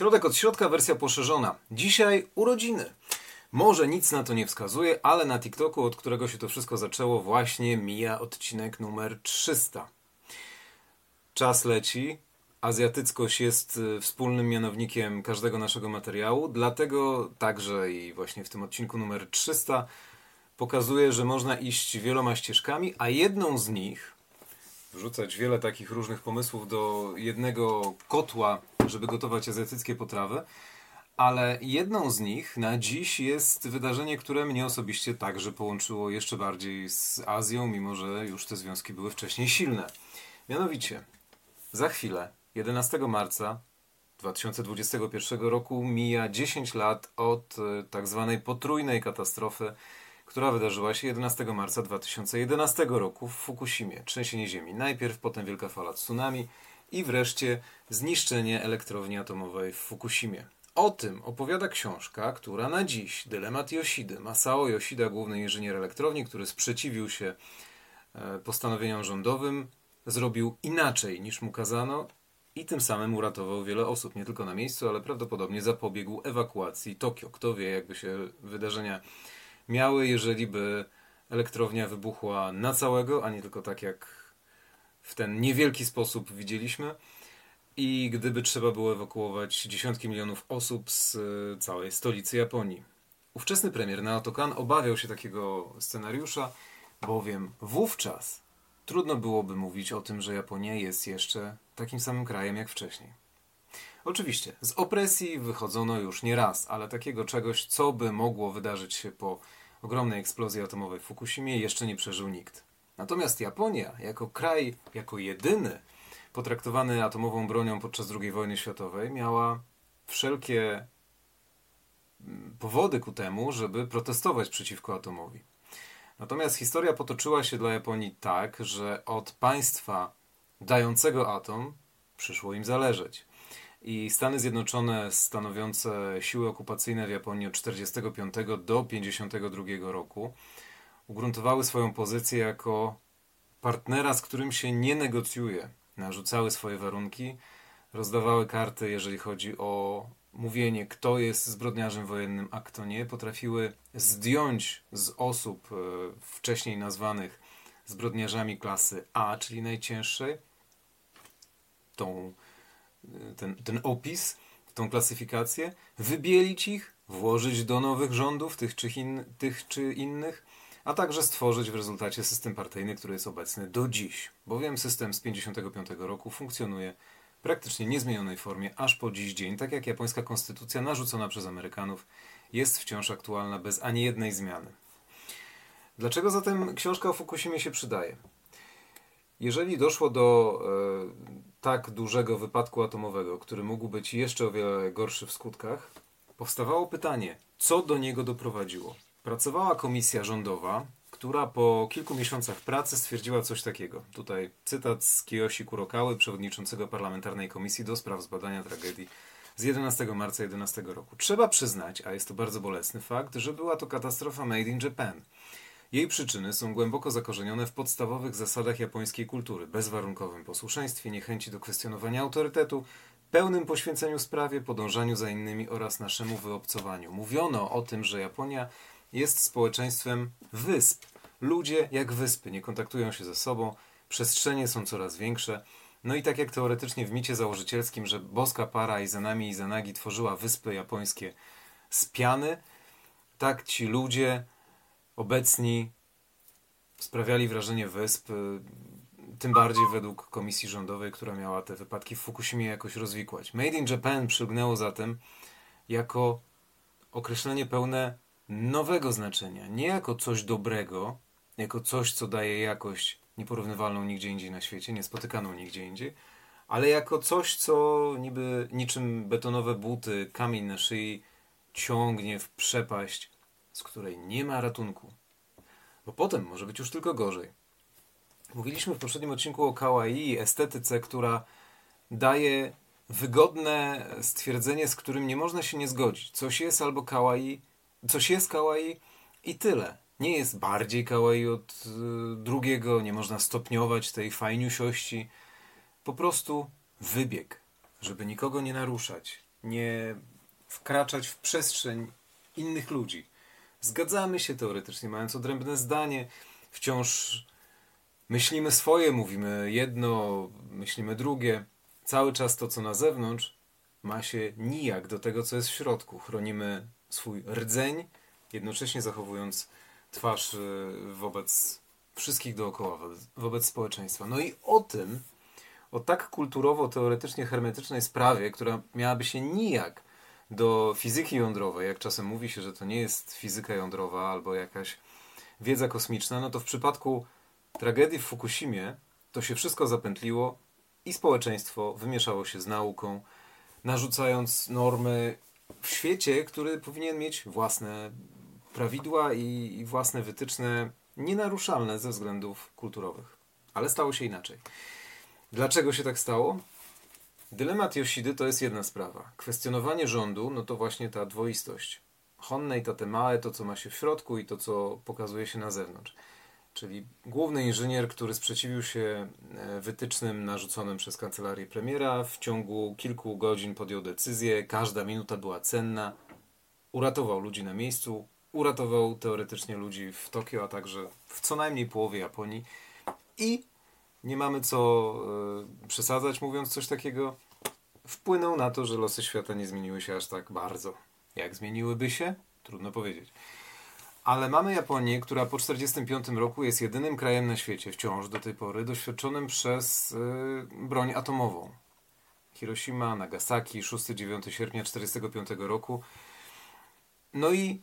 Środek od środka, wersja poszerzona. Dzisiaj urodziny. Może nic na to nie wskazuje, ale na TikToku, od którego się to wszystko zaczęło, właśnie mija odcinek numer 300. Czas leci. Azjatyckość jest y, wspólnym mianownikiem każdego naszego materiału, dlatego także i właśnie w tym odcinku numer 300 pokazuje, że można iść wieloma ścieżkami, a jedną z nich, wrzucać wiele takich różnych pomysłów do jednego kotła, żeby gotować azjatyckie potrawy, ale jedną z nich na dziś jest wydarzenie, które mnie osobiście także połączyło jeszcze bardziej z Azją, mimo że już te związki były wcześniej silne. Mianowicie, za chwilę, 11 marca 2021 roku, mija 10 lat od e, tak zwanej potrójnej katastrofy, która wydarzyła się 11 marca 2011 roku w Fukushimie. Trzęsienie ziemi najpierw, potem wielka fala tsunami i wreszcie zniszczenie elektrowni atomowej w Fukushimie. O tym opowiada książka, która na dziś, dylemat Yoshidy, Masao Yoshida, główny inżynier elektrowni, który sprzeciwił się e, postanowieniom rządowym, zrobił inaczej niż mu kazano i tym samym uratował wiele osób, nie tylko na miejscu, ale prawdopodobnie zapobiegł ewakuacji Tokio. Kto wie, jakby się wydarzenia miały, jeżeli by elektrownia wybuchła na całego, a nie tylko tak jak w ten niewielki sposób widzieliśmy. I gdyby trzeba było ewakuować dziesiątki milionów osób z e, całej stolicy Japonii. Ówczesny premier Naoto Kan obawiał się takiego scenariusza, bowiem wówczas trudno byłoby mówić o tym, że Japonia jest jeszcze takim samym krajem jak wcześniej. Oczywiście, z opresji wychodzono już nie raz, ale takiego czegoś, co by mogło wydarzyć się po ogromnej eksplozji atomowej w Fukushimie, jeszcze nie przeżył nikt. Natomiast Japonia, jako kraj, jako jedyny potraktowany atomową bronią podczas II wojny światowej, miała wszelkie mm, powody ku temu, żeby protestować przeciwko atomowi. Natomiast historia potoczyła się dla Japonii tak, że od państwa dającego atom przyszło im zależeć. I Stany Zjednoczone, stanowiące siły okupacyjne w Japonii od 1945 do 1952 roku, ugruntowały swoją pozycję jako partnera, z którym się nie negocjuje. Narzucały swoje warunki, rozdawały karty, jeżeli chodzi o mówienie, kto jest zbrodniarzem wojennym, a kto nie. Potrafiły zdjąć z osób e, wcześniej nazwanych zbrodniarzami klasy A, czyli najcięższej, tą, ten, ten opis, tą klasyfikację, wybielić ich, włożyć do nowych rządów, tych czy, in, tych czy innych, a także stworzyć w rezultacie system partyjny, który jest obecny do dziś. Bowiem system z 1955 roku funkcjonuje praktycznie niezmienionej formie aż po dziś dzień, tak jak japońska konstytucja narzucona przez Amerykanów jest wciąż aktualna bez ani jednej zmiany. Dlaczego zatem książka o Fukushimie się przydaje? Jeżeli doszło do e, tak dużego wypadku atomowego, który mógł być jeszcze o wiele gorszy w skutkach, powstawało pytanie, co do niego doprowadziło. Pracowała komisja rządowa, która po kilku miesiącach pracy stwierdziła coś takiego. Tutaj cytat z Kiyoshi Kurokały, przewodniczącego parlamentarnej komisji do spraw zbadania tragedii z 11 marca 11 roku. Trzeba przyznać, a jest to bardzo bolesny fakt, że była to katastrofa made in Japan. Jej przyczyny są głęboko zakorzenione w podstawowych zasadach japońskiej kultury, bezwarunkowym posłuszeństwie, niechęci do kwestionowania autorytetu, pełnym poświęceniu sprawie, podążaniu za innymi oraz naszemu wyobcowaniu. Mówiono o tym, że Japonia jest społeczeństwem wysp. Ludzie jak wyspy nie kontaktują się ze sobą, przestrzenie są coraz większe. No i tak jak teoretycznie w micie założycielskim, że boska para Izanami i Izanagi tworzyła wyspy japońskie z piany, tak ci ludzie obecni sprawiali wrażenie wysp, y, tym bardziej według komisji rządowej, która miała te wypadki w Fukushimie jakoś rozwikłać. Made in Japan przylgnęło zatem jako określenie pełne nowego znaczenia, nie jako coś dobrego, jako coś, co daje jakość nieporównywalną nigdzie indziej na świecie, niespotykaną nigdzie indziej, ale jako coś, co niby niczym betonowe buty, kamień na szyi ciągnie w przepaść, z której nie ma ratunku. Bo potem może być już tylko gorzej. Mówiliśmy w poprzednim odcinku o kawaii, estetyce, która daje wygodne stwierdzenie, z którym nie można się nie zgodzić. Coś jest albo kawaii, coś jest kawaii i tyle. Nie jest bardziej kawaii od y, drugiego, nie można stopniować tej fajniusiości. Po prostu wybieg, żeby nikogo nie naruszać. nie wkraczać w przestrzeń innych ludzi. Zgadzamy się teoretycznie, mając odrębne zdanie, wciąż myślimy swoje, mówimy jedno, myślimy drugie. Cały czas to, co na zewnątrz, ma się nijak do tego, co jest w środku. Chronimy swój rdzeń, jednocześnie zachowując twarz y, wobec wszystkich dookoła, wobec społeczeństwa. No i o tym, o tak kulturowo, teoretycznie hermetycznej sprawie, która miałaby się nijak do fizyki jądrowej, jak czasem mówi się, że to nie jest fizyka jądrowa albo jakaś wiedza kosmiczna, no to w przypadku tragedii w Fukushimie to się wszystko zapętliło i społeczeństwo wymieszało się z nauką, narzucając normy w świecie, który powinien mieć własne prawidła i, własne wytyczne nienaruszalne ze względów kulturowych. Ale stało się inaczej. Dlaczego się tak stało? Dylemat Yoshidy to jest jedna sprawa. Kwestionowanie rządu, no to właśnie ta dwoistość. Honne i Tatemae, to co ma się w środku i to co pokazuje się na zewnątrz. Czyli główny inżynier, który sprzeciwił się e, wytycznym narzuconym przez kancelarię premiera, w ciągu kilku godzin podjął decyzję, każda minuta była cenna, uratował ludzi na miejscu, uratował teoretycznie ludzi w Tokio, a także w co najmniej połowie Japonii i nie mamy co y, przesadzać, mówiąc coś takiego, wpłynął na to, że losy świata nie zmieniły się aż tak bardzo. Jak zmieniłyby się? Trudno powiedzieć. Ale mamy Japonię, która po 1945 roku jest jedynym krajem na świecie, wciąż do tej pory, doświadczonym przez y, broń atomową. Hiroshima, Nagasaki, 6-9 sierpnia 1945 roku. No i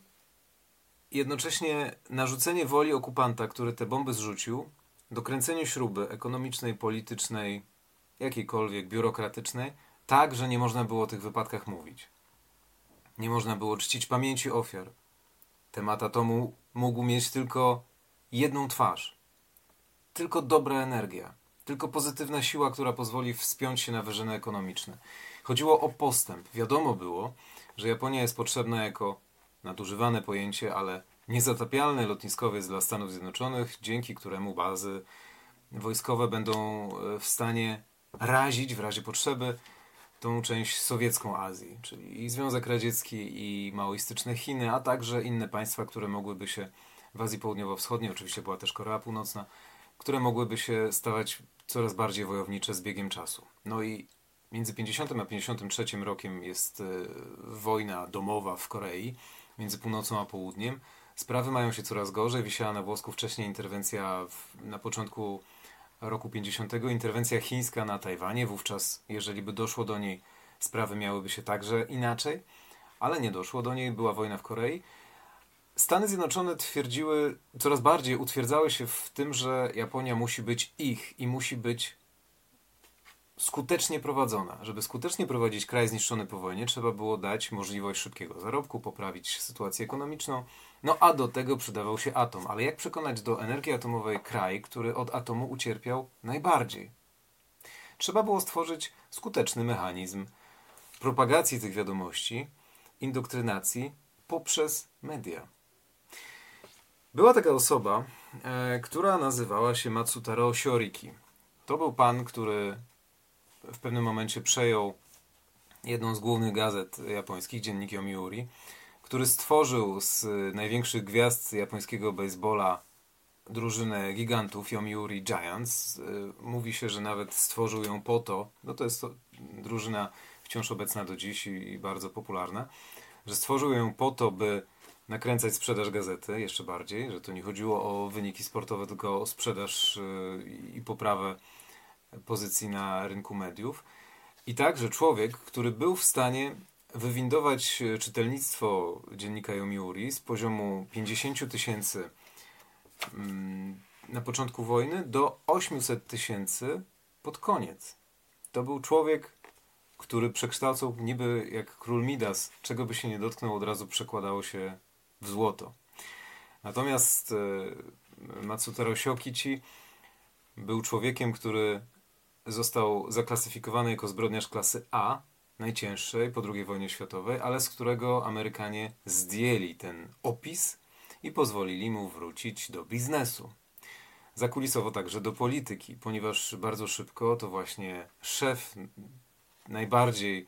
jednocześnie narzucenie woli okupanta, który te bomby zrzucił, dokręcenie śruby ekonomicznej, politycznej, jakiejkolwiek, biurokratycznej, tak, że nie można było o tych wypadkach mówić. Nie można było czcić pamięci ofiar. Temat atomu mógł mieć tylko jedną twarz. Tylko dobra energia. Tylko pozytywna siła, która pozwoli wspiąć się na wyżyny ekonomiczne. Chodziło o postęp. Wiadomo było, że Japonia jest potrzebna jako nadużywane pojęcie, ale niezatapialny lotniskowiec dla Stanów Zjednoczonych, dzięki któremu bazy wojskowe będą e, w stanie razić w razie potrzeby tą część sowiecką Azji, czyli i Związek Radziecki, i maoistyczne Chiny, a także inne państwa, które mogłyby się w Azji Południowo-Wschodniej, oczywiście była też Korea Północna, które mogłyby się stawać coraz bardziej wojownicze z biegiem czasu. No i między 50 a 53 rokiem jest e, wojna domowa w Korei, między północą a południem. Sprawy mają się coraz gorzej. Wisiała na włosku wcześniej interwencja w, na początku roku 50. Interwencja chińska na Tajwanie. Wówczas, jeżeli by doszło do niej, sprawy miałyby się także inaczej, ale nie doszło do niej. Była wojna w Korei. Stany Zjednoczone twierdziły, coraz bardziej utwierdzały się w tym, że Japonia musi być ich i musi być skutecznie prowadzona. Żeby skutecznie prowadzić kraj zniszczony po wojnie, trzeba było dać możliwość szybkiego zarobku, poprawić sytuację ekonomiczną, no a do tego przydawał się atom. Ale jak przekonać do energii atomowej kraj, który od atomu ucierpiał najbardziej? Trzeba było stworzyć skuteczny mechanizm propagacji tych wiadomości, indoktrynacji poprzez media. Była taka osoba, e, która nazywała się Matsutaro Shioriki. To był pan, który w pewnym momencie przejął jedną z głównych gazet japońskich, dziennik Yomiuri, który stworzył z największych gwiazd japońskiego baseballa drużynę gigantów Yomiuri Giants. Mówi się, że nawet stworzył ją po to, no to jest to drużyna wciąż obecna do dziś i bardzo popularna, że stworzył ją po to, by nakręcać sprzedaż gazety jeszcze bardziej, że to nie chodziło o wyniki sportowe, tylko o sprzedaż y, i poprawę pozycji na rynku mediów. I także człowiek, który był w stanie wywindować czytelnictwo dziennika Yomiuri z poziomu 50 tysięcy mm, na początku wojny do 800 tysięcy pod koniec. To był człowiek, który przekształcał niby jak król Midas, czego by się nie dotknął, od razu przekładało się w złoto. Natomiast e, Matsutaro Siokichi był człowiekiem, który został zaklasyfikowany jako zbrodniarz klasy A, najcięższej po II wojnie światowej, ale z którego Amerykanie zdjęli ten opis i pozwolili mu wrócić do biznesu. Zakulisowo także do polityki, ponieważ bardzo szybko to właśnie szef najbardziej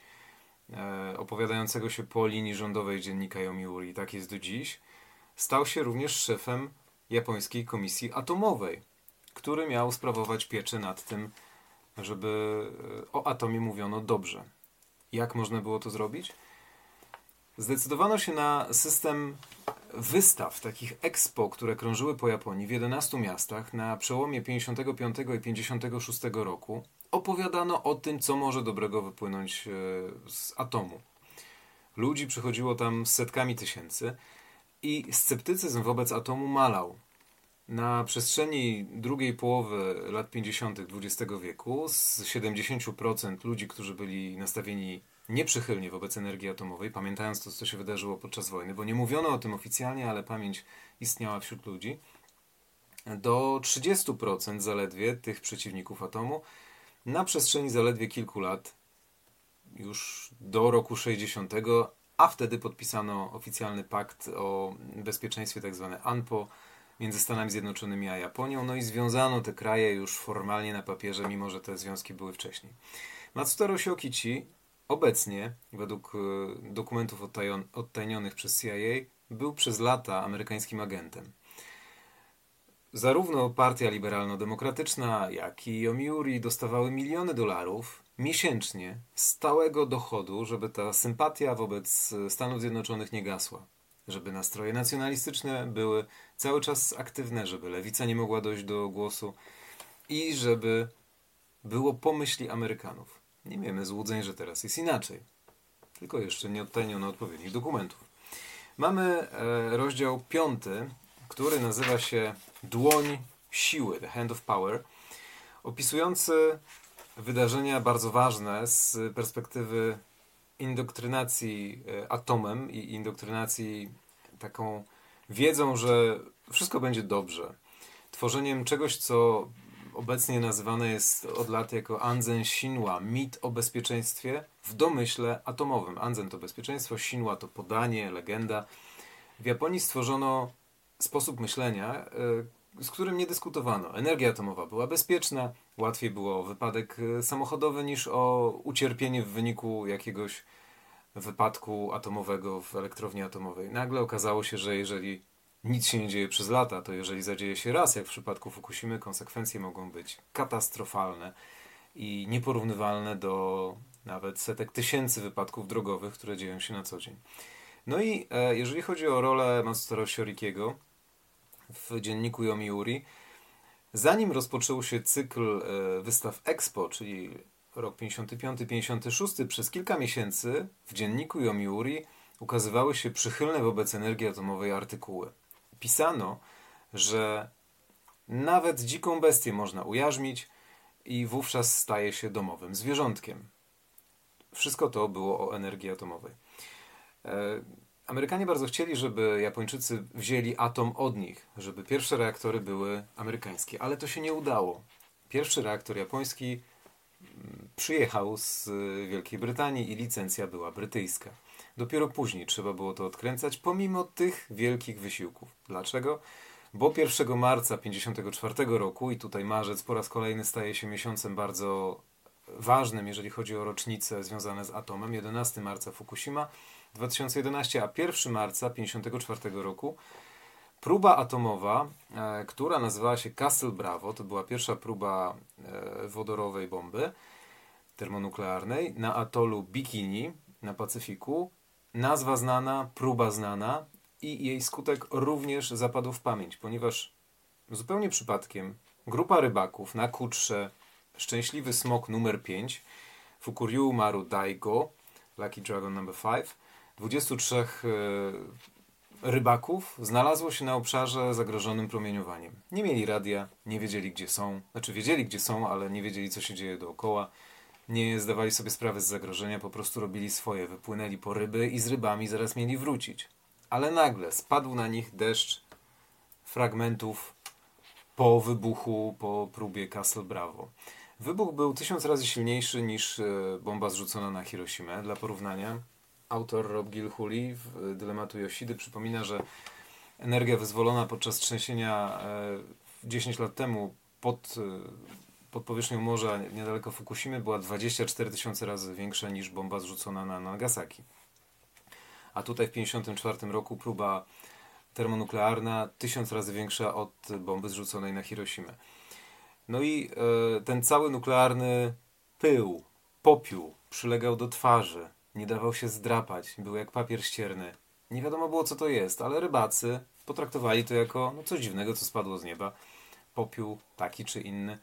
e, opowiadającego się po linii rządowej dziennika Yomiuri, tak jest do dziś, stał się również szefem japońskiej komisji atomowej, który miał sprawować pieczę nad tym, żeby e, o atomie mówiono dobrze. Jak można było to zrobić? Zdecydowano się na system wystaw, takich expo, które krążyły po Japonii w 11 miastach na przełomie 55 i 56 roku. Opowiadano o tym, co może dobrego wypłynąć e, z atomu. Ludzi przychodziło tam setkami tysięcy i sceptycyzm wobec atomu malał. Na przestrzeni drugiej połowy lat 50. XX wieku z 70% ludzi, którzy byli nastawieni nieprzychylnie wobec energii atomowej, pamiętając to, co się wydarzyło podczas wojny, bo nie mówiono o tym oficjalnie, ale pamięć istniała wśród ludzi, do 30% zaledwie tych przeciwników atomu na przestrzeni zaledwie kilku lat, już do roku 60, a wtedy podpisano oficjalny pakt o bezpieczeństwie, tak ANPO, między Stanami Zjednoczonymi a Japonią, no i związano te kraje już formalnie na papierze, mimo że te związki były wcześniej. Matsutaro Shokichi obecnie, według e, dokumentów odtajnionych przez CIA, był przez lata amerykańskim agentem. Zarówno Partia Liberalno-Demokratyczna, jak i Yomiuri dostawały miliony dolarów miesięcznie stałego dochodu, żeby ta sympatia wobec Stanów Zjednoczonych nie gasła. Żeby nastroje nacjonalistyczne były cały czas aktywne, żeby lewica nie mogła dojść do głosu i żeby było pomyśli Amerykanów. Nie miejmy złudzeń, że teraz jest inaczej. Tylko jeszcze nie odtajniono odpowiednich dokumentów. Mamy e, rozdział piąty, który nazywa się Dłoń siły, The Hand of Power, opisujący wydarzenia bardzo ważne z perspektywy indoktrynacji e, atomem i indoktrynacji taką wiedzą, że wszystko będzie dobrze. Tworzeniem czegoś, co obecnie nazywane jest od lat jako Anzen Shinwa, mit o bezpieczeństwie w domyśle atomowym. Anzen to bezpieczeństwo, Shinwa to podanie, legenda. W Japonii stworzono sposób myślenia, e, z którym nie dyskutowano. Energia atomowa była bezpieczna, łatwiej było o wypadek e, samochodowy niż o ucierpienie w wyniku jakiegoś wypadku atomowego w elektrowni atomowej. Nagle okazało się, że jeżeli nic się nie dzieje przez lata, to jeżeli zadzieje się raz, jak w przypadku Fukushimy, konsekwencje mogą być katastrofalne i nieporównywalne do nawet setek tysięcy wypadków drogowych, które dzieją się na co dzień. No i e, jeżeli chodzi o rolę Matsutaro Shorikiego w dzienniku Yomiuri, zanim rozpoczął się cykl e, wystaw Expo, czyli rok 55-56, przez kilka miesięcy w dzienniku Yomiuri ukazywały się przychylne wobec energii atomowej artykuły pisano, że nawet dziką bestię można ujarzmić i wówczas staje się domowym zwierzątkiem. Wszystko to było o energii atomowej. Amerykanie bardzo chcieli, żeby Japończycy wzięli atom od nich, żeby pierwsze reaktory były amerykańskie, ale to się nie udało. Pierwszy reaktor japoński mm, przyjechał z Wielkiej Brytanii i licencja była brytyjska. Dopiero później trzeba było to odkręcać, pomimo tych wielkich wysiłków. Dlaczego? Bo 1 marca 1954 roku, i tutaj marzec po raz kolejny staje się miesiącem bardzo ważnym, jeżeli chodzi o rocznice związane z atomem, 11 marca Fukushima 2011, a 1 marca 1954 roku próba atomowa, e, która nazywała się Castle Bravo, to była pierwsza próba e, wodorowej bomby termonuklearnej na atolu Bikini na Pacyfiku, nazwa znana, próba znana i jej skutek również zapadł w pamięć, ponieważ zupełnie przypadkiem grupa rybaków na Kutrze Szczęśliwy Smok numer 5 Fukuryu Maru Daigo Lucky Dragon number 5 23 e, rybaków znalazło się na obszarze zagrożonym promieniowaniem. Nie mieli radia, nie wiedzieli gdzie są, znaczy wiedzieli gdzie są, ale nie wiedzieli co się dzieje dookoła nie zdawali sobie sprawy z zagrożenia, po prostu robili swoje, wypłynęli po ryby i z rybami zaraz mieli wrócić. Ale nagle spadł na nich deszcz fragmentów po wybuchu, po próbie Castle Bravo. Wybuch był tysiąc razy silniejszy niż e, bomba zrzucona na Hiroshima. Dla porównania, autor Rob Gilhuli w Dylematu Yoshidy przypomina, że energia wyzwolona podczas trzęsienia 10 e, lat temu pod e, pod powierzchnią morza niedaleko Fukushimy była 24 tysiące razy większa niż bomba zrzucona na Nagasaki. A tutaj w 1954 roku próba termonuklearna tysiąc razy większa od bomby zrzuconej na Hiroshimę. No i e, ten cały nuklearny pył, popiół przylegał do twarzy, nie dawał się zdrapać, był jak papier ścierny. Nie wiadomo było co to jest, ale rybacy potraktowali to jako no, coś dziwnego, co spadło z nieba. Popiół taki czy inny.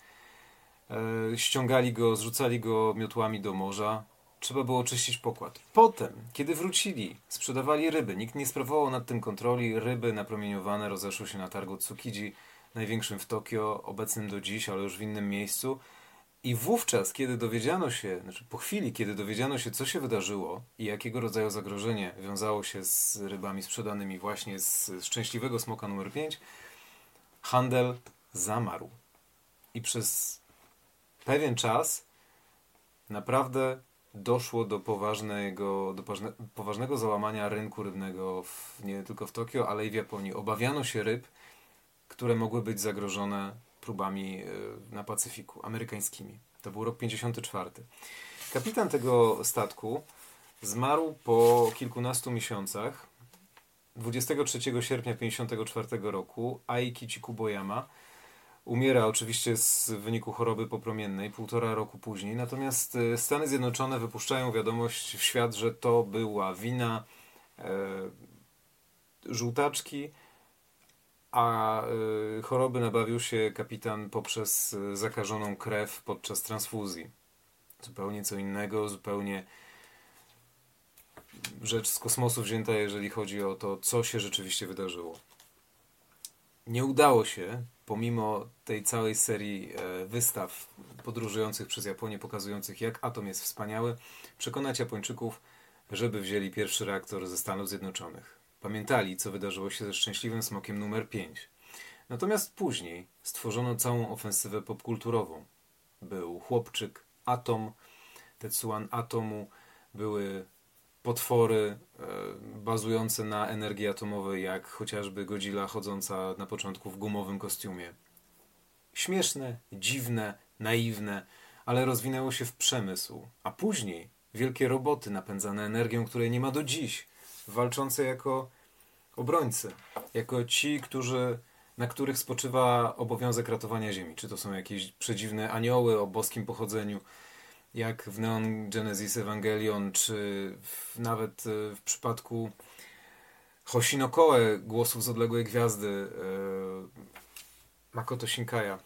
E, ściągali go, zrzucali go miotłami do morza. Trzeba było oczyścić pokład. Potem, kiedy wrócili, sprzedawali ryby. Nikt nie sprawował nad tym kontroli. Ryby napromieniowane rozeszły się na targu Tsukiji, największym w Tokio, obecnym do dziś, ale już w innym miejscu. I wówczas, kiedy dowiedziano się, znaczy po chwili, kiedy dowiedziano się, co się wydarzyło i jakiego rodzaju zagrożenie wiązało się z rybami sprzedanymi właśnie z szczęśliwego smoka numer 5, handel zamarł. I przez pewien czas naprawdę doszło do poważnego, do poważnego załamania rynku rybnego w, nie tylko w Tokio, ale i w Japonii. Obawiano się ryb, które mogły być zagrożone próbami e, na Pacyfiku, amerykańskimi. To był rok 54. Kapitan tego statku zmarł po kilkunastu miesiącach. 23 sierpnia 1954 roku Aiki Chikuboyama umiera oczywiście z wyniku choroby popromiennej półtora roku później. Natomiast e, Stany Zjednoczone wypuszczają wiadomość w świat, że to była wina e, żółtaczki, a y, choroby nabawił się kapitan poprzez y, zakażoną krew podczas transfuzji. Zupełnie co innego, zupełnie rzecz z kosmosu wzięta, jeżeli chodzi o to, co się rzeczywiście wydarzyło. Nie udało się, pomimo tej całej serii e, wystaw podróżujących przez Japonię, pokazujących, jak atom jest wspaniały, przekonać Japończyków, żeby wzięli pierwszy reaktor ze Stanów Zjednoczonych. Pamiętali, co wydarzyło się ze szczęśliwym smokiem numer 5. Natomiast później stworzono całą ofensywę popkulturową. Był chłopczyk, atom, Tetsuan atomu, były potwory e, bazujące na energii atomowej, jak chociażby Godzilla chodząca na początku w gumowym kostiumie. Śmieszne, dziwne, naiwne, ale rozwinęło się w przemysł, a później wielkie roboty napędzane energią, której nie ma do dziś, walczące jako obrońcy, jako ci, którzy, na których spoczywa obowiązek ratowania Ziemi. Czy to są jakieś przedziwne anioły o boskim pochodzeniu, jak w Neon Genesis Evangelion, czy w, nawet e, w przypadku Hoshino Koe, głosów z odległej gwiazdy, e, Makoto Shinkaja.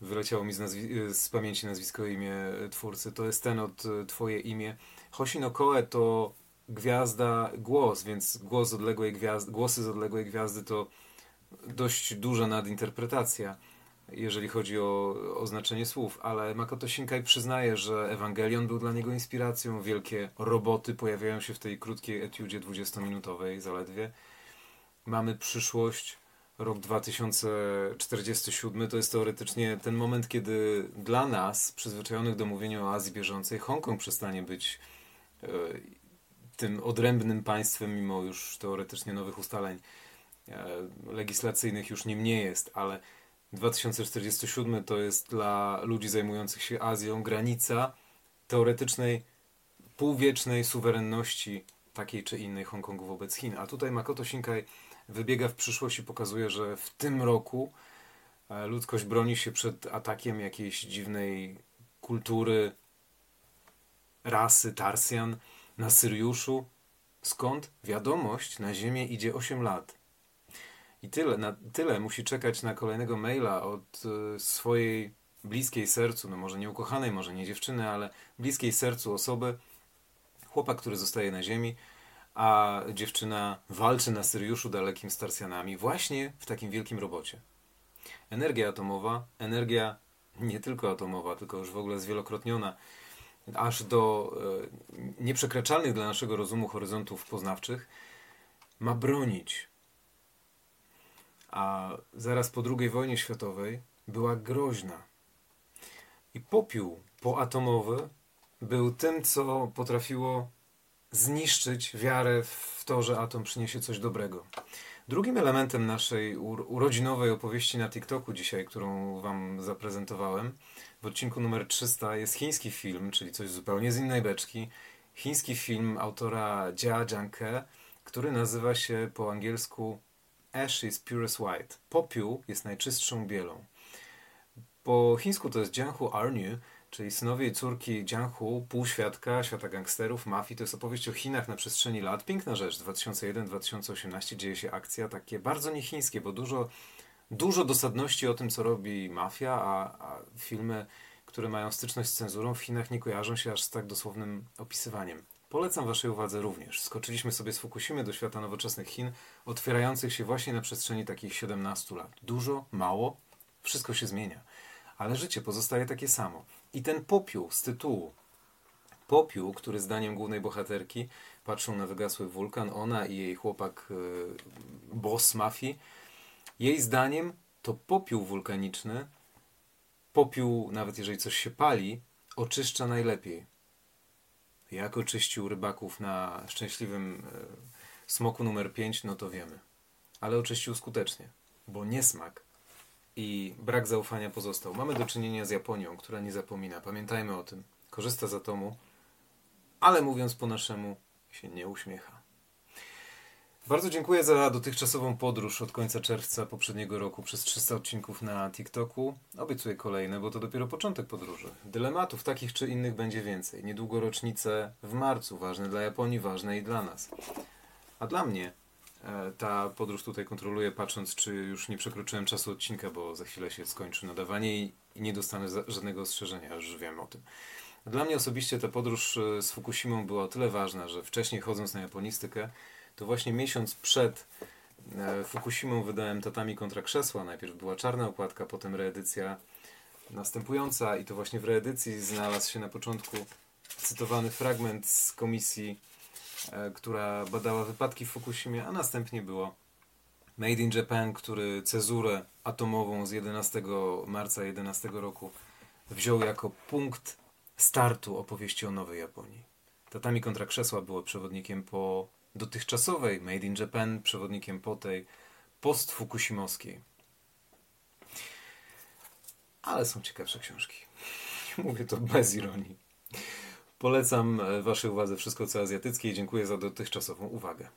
Wyleciało mi z, nazwi- z pamięci nazwisko imię twórcy. To jest ten od e, Twoje imię. Hoshino Koe to gwiazda, głos, więc głos odległej gwiazdy, głosy z odległej gwiazdy to dość duża nadinterpretacja, jeżeli chodzi o, o znaczenie słów, ale Makoto Shinkai przyznaje, że Ewangelion był dla niego inspiracją, wielkie roboty pojawiają się w tej krótkiej etiudzie 20-minutowej zaledwie. Mamy przyszłość, rok 2047 to jest teoretycznie ten moment, kiedy dla nas, przyzwyczajonych do mówienia o Azji bieżącej, Hongkong przestanie być e, tym odrębnym państwem, mimo już teoretycznie nowych ustaleń e, legislacyjnych już nim nie jest, ale 2047 to jest dla ludzi zajmujących się Azją granica teoretycznej, półwiecznej suwerenności takiej czy innej Hongkongu wobec Chin. A tutaj Makoto Shinkai wybiega w przyszłość i pokazuje, że w tym roku e, ludzkość broni się przed atakiem jakiejś dziwnej kultury, rasy Tarsjan, na Syriuszu, skąd wiadomość na Ziemię idzie 8 lat. I tyle, na tyle musi czekać na kolejnego maila od y, swojej bliskiej sercu, no może nie ukochanej, może nie dziewczyny, ale bliskiej sercu osoby, chłopak, który zostaje na Ziemi, a dziewczyna walczy na Syriuszu dalekim z Tarsjanami właśnie w takim wielkim robocie. Energia atomowa, energia nie tylko atomowa, tylko już w ogóle zwielokrotniona, aż do e, nieprzekraczalnych dla naszego rozumu horyzontów poznawczych, ma bronić. A zaraz po II wojnie światowej była groźna. I popiół poatomowy był tym, co potrafiło zniszczyć wiarę w to, że atom przyniesie coś dobrego. Drugim elementem naszej urodzinowej opowieści na TikToku dzisiaj, którą Wam zaprezentowałem, w odcinku numer 300 jest chiński film, czyli coś zupełnie z innej beczki. Chiński film autora Jia Jiangke, który nazywa się po angielsku Ash is purest white. Popiół jest najczystszą bielą. Po chińsku to jest Jianghu Arnu, czyli synowie i córki Jianghu, półświadka, świata gangsterów, mafii. To jest opowieść o Chinach na przestrzeni lat. Piękna rzecz. 2001-2018 dzieje się akcja takie bardzo niechińskie, bo dużo, dużo dosadności o tym, co robi mafia, a, a filmy, które mają styczność z cenzurą w Chinach nie kojarzą się aż z tak dosłownym opisywaniem. Polecam Waszej uwadze również. Skoczyliśmy sobie z Fukushimy do świata nowoczesnych Chin, otwierających się właśnie na przestrzeni takich 17 lat. Dużo, mało, wszystko się zmienia. Ale życie pozostaje takie samo. I ten popiół z tytułu, popiół, który zdaniem głównej bohaterki patrzą na wygasły wulkan, ona i jej chłopak, yy, boss mafii, jej zdaniem to popiół wulkaniczny, popiół, nawet jeżeli coś się pali, oczyszcza najlepiej. Jak oczyścił rybaków na szczęśliwym e, smoku numer 5, no to wiemy. Ale oczyścił skutecznie, bo niesmak i brak zaufania pozostał. Mamy do czynienia z Japonią, która nie zapomina. Pamiętajmy o tym. Korzysta z atomu, ale mówiąc po naszemu, się nie uśmiecha. Bardzo dziękuję za dotychczasową podróż od końca czerwca poprzedniego roku przez 300 odcinków na TikToku. Obiecuję kolejne, bo to dopiero początek podróży. Dylematów takich czy innych będzie więcej. Niedługo rocznice w marcu, ważne dla Japonii, ważne i dla nas. A dla mnie ta podróż tutaj kontroluję, patrząc, czy już nie przekroczyłem czasu odcinka, bo za chwilę się skończy nadawanie i nie dostanę żadnego ostrzeżenia, już wiem o tym. Dla mnie osobiście ta podróż e, z Fukushimą była o tyle ważna, że wcześniej chodząc na japonistykę, to właśnie miesiąc przed e, Fukushimą wydałem Tatami kontra krzesła. Najpierw była czarna okładka, potem reedycja następująca i to właśnie w reedycji znalazł się na początku cytowany fragment z komisji, e, która badała wypadki w Fukushimie, a następnie było Made in Japan, który cezurę atomową z 11 marca 11 roku wziął jako punkt startu opowieści o nowej Japonii. Tatami kontra krzesła było przewodnikiem po dotychczasowej Made in Japan, przewodnikiem po tej post-fukushimowskiej. Ale są ciekawsze książki. Mówię to bez ironii. Polecam Waszej uwadze wszystko co azjatyckie i dziękuję za dotychczasową uwagę.